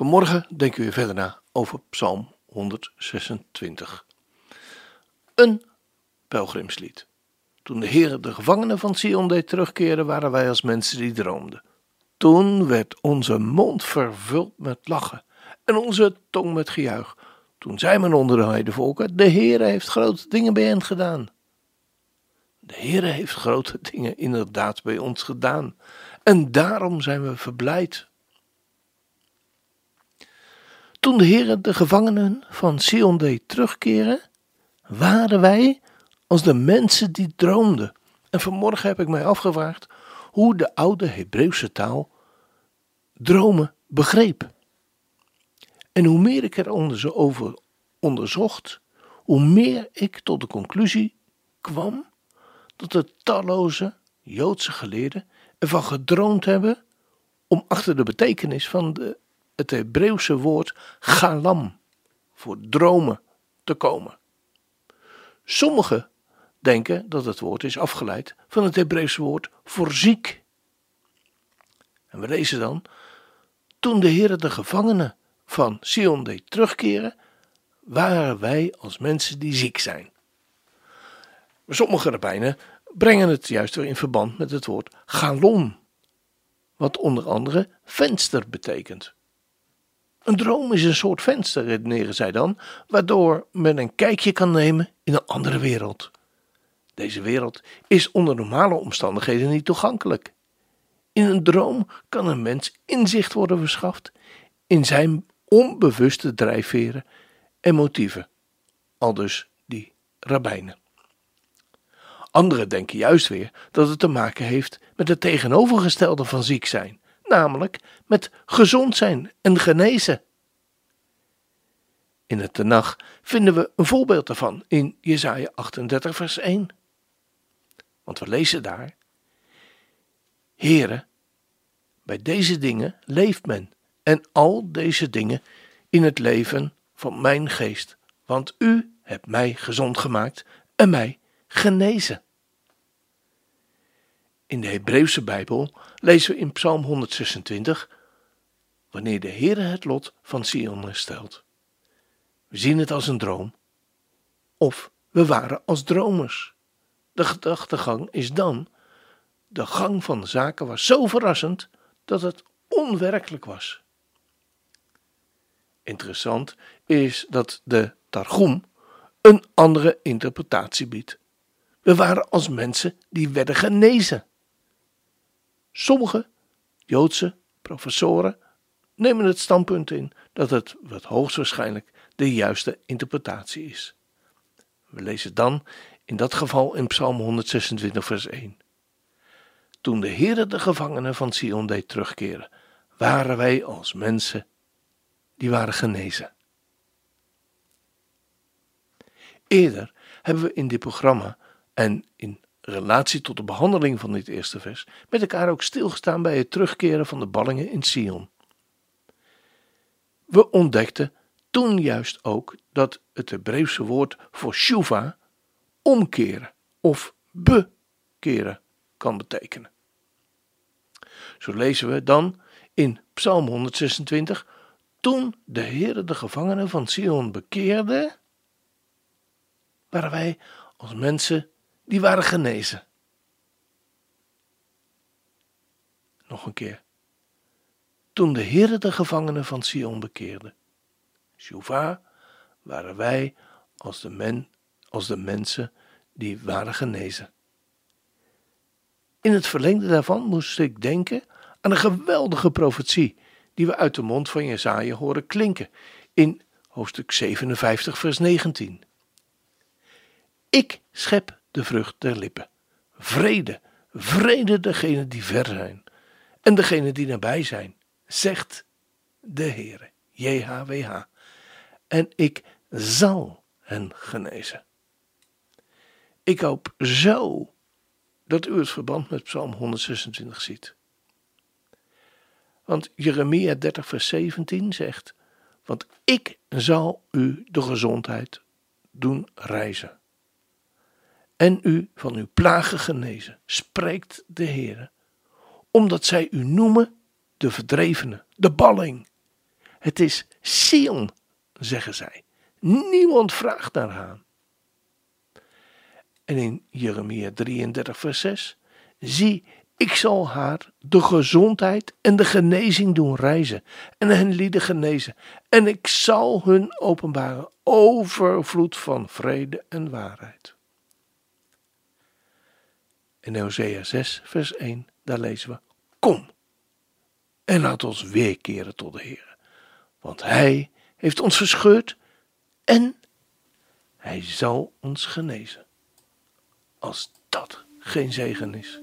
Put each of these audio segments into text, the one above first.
Vanmorgen denken we verder na over Psalm 126. Een pelgrimslied. Toen de Heer de gevangenen van Sion deed terugkeren, waren wij als mensen die droomden. Toen werd onze mond vervuld met lachen en onze tong met gejuich. Toen zei men onder de heidevolken, de Heer heeft grote dingen bij hen gedaan. De Heer heeft grote dingen inderdaad bij ons gedaan. En daarom zijn we verblijd. Toen de Heer de gevangenen van Sion deed terugkeren, waren wij als de mensen die droomden. En vanmorgen heb ik mij afgevraagd hoe de oude Hebreeuwse taal dromen begreep. En hoe meer ik er over onderzocht, hoe meer ik tot de conclusie kwam dat de talloze Joodse geleerden ervan gedroomd hebben om achter de betekenis van de, het Hebreeuwse woord galam voor dromen te komen. Sommigen denken dat het woord is afgeleid van het Hebreeuwse woord voor ziek. En we lezen dan, toen de Heer de gevangenen van Sion deed terugkeren, waren wij als mensen die ziek zijn. Sommige rabbijnen brengen het juist weer in verband met het woord galon, wat onder andere venster betekent. Een droom is een soort venster, redeneren zij dan, waardoor men een kijkje kan nemen in een andere wereld. Deze wereld is onder normale omstandigheden niet toegankelijk. In een droom kan een mens inzicht worden verschaft in zijn onbewuste drijfveren en motieven, aldus die rabbijnen. Anderen denken juist weer dat het te maken heeft met het tegenovergestelde van ziek zijn, namelijk met gezond zijn en genezen. In het Tenach vinden we een voorbeeld daarvan in Jesaja 38 vers 1. Want we lezen daar: Here, bij deze dingen leeft men en al deze dingen in het leven van mijn geest, want u hebt mij gezond gemaakt en mij genezen. In de Hebreeuwse Bijbel lezen we in Psalm 126 wanneer de Heere het lot van Sion herstelt. We zien het als een droom, of we waren als dromers. De gedachtegang is dan: de gang van de zaken was zo verrassend dat het onwerkelijk was. Interessant is dat de Targum een andere interpretatie biedt. We waren als mensen die werden genezen. Sommige Joodse professoren nemen het standpunt in dat het wat hoogstwaarschijnlijk de juiste interpretatie is. We lezen dan in dat geval in Psalm 126, vers 1. Toen de Heere de gevangenen van Sion deed terugkeren, waren wij als mensen die waren genezen. Eerder hebben we in dit programma en in relatie tot de behandeling van dit eerste vers met elkaar ook stilgestaan bij het terugkeren van de ballingen in Sion. We ontdekten toen juist ook dat het Hebreeuwse woord voor shuva omkeren of bekeren kan betekenen. Zo lezen we dan in Psalm 126: Toen de Heere de gevangenen van Sion bekeerde, waren wij als mensen die waren genezen. Nog een keer. Toen de Heere de gevangenen van Sion bekeerde, Shuva, waren wij als de, men, als de mensen die waren genezen. In het verlengde daarvan moest ik denken aan een geweldige profetie die we uit de mond van Jesaja horen klinken in hoofdstuk 57 vers 19. Ik schep de vrucht der lippen. Vrede, vrede degenen die ver zijn en degenen die nabij zijn, zegt de Heere, JHWH. en ik zal hen genezen. Ik hoop zo dat u het verband met Psalm 126 ziet. Want Jeremia 30, vers 17 zegt: Want ik zal u de gezondheid doen reizen. En u van uw plagen genezen, spreekt de Heer, omdat zij u noemen de verdrevene, de balling. Het is Sion, zeggen zij. Niemand vraagt naar haar. En in Jeremia 33, vers 6: Zie, ik zal haar de gezondheid en de genezing doen reizen en hen lieden genezen. En ik zal hun openbaren overvloed van vrede en waarheid. In Hosea 6, vers 1, daar lezen we: Kom en laat ons weerkeren tot de Heer, want Hij heeft ons verscheurd en Hij zal ons genezen. Als dat geen zegen is.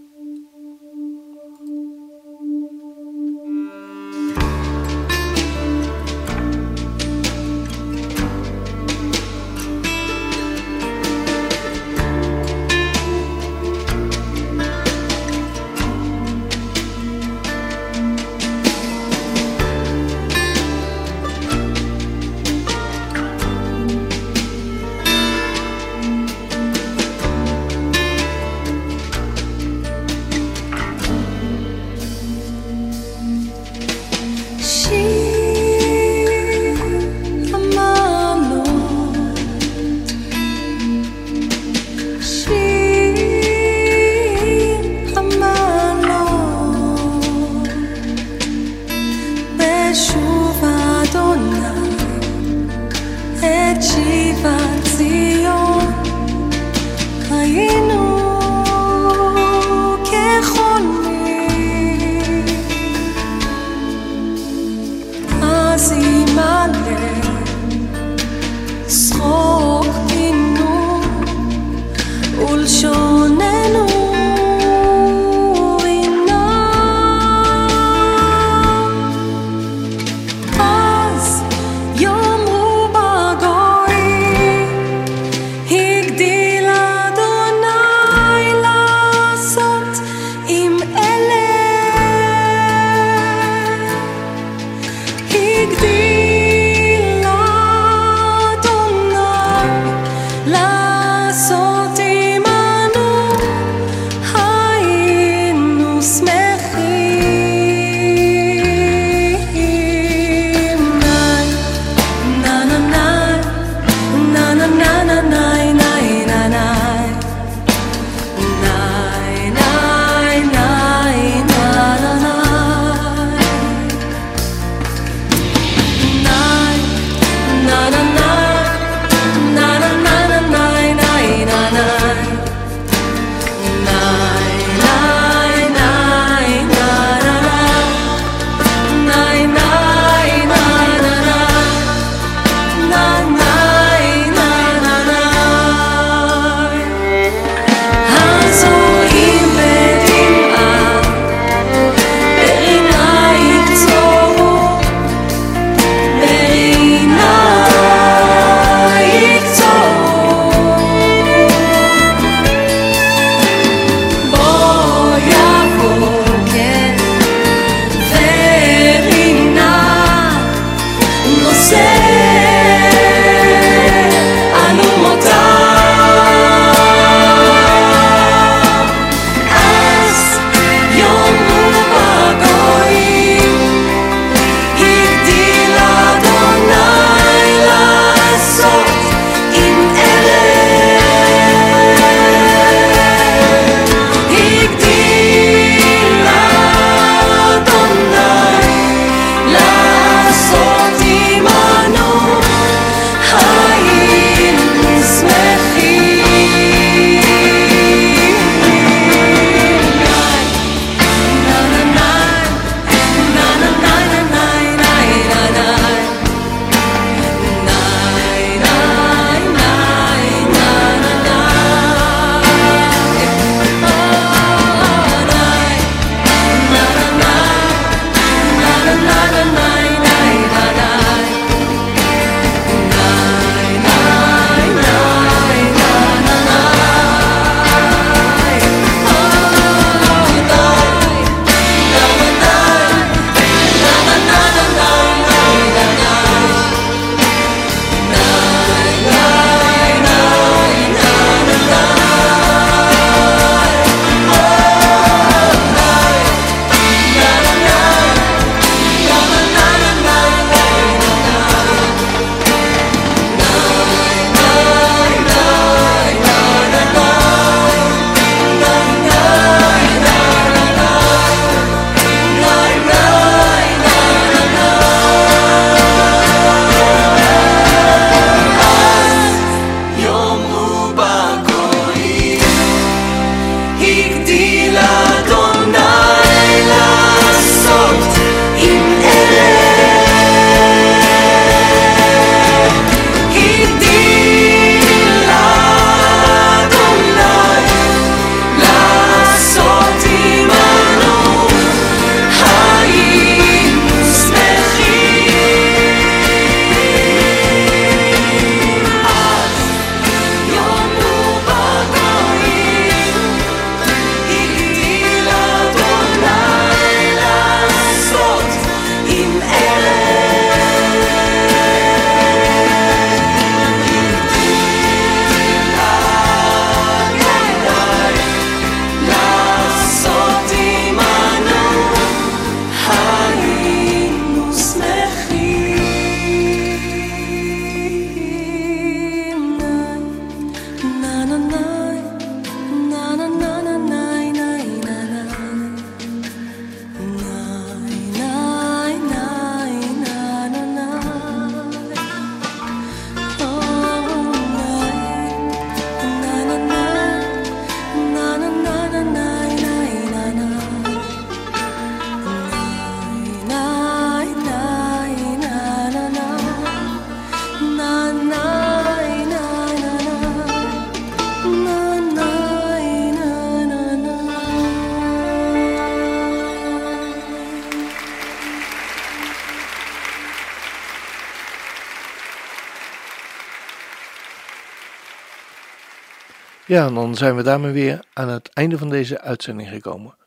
Ja, en dan zijn we daarmee weer aan het einde van deze uitzending gekomen.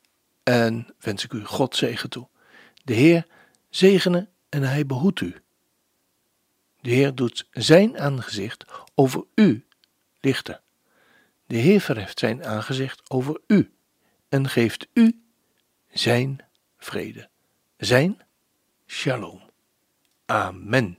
En wens ik u God zegen toe. De Heer zegene en hij behoedt u. De Heer doet zijn aangezicht over u lichten. De Heer verheft zijn aangezicht over u en geeft u zijn vrede, zijn shalom. Amen.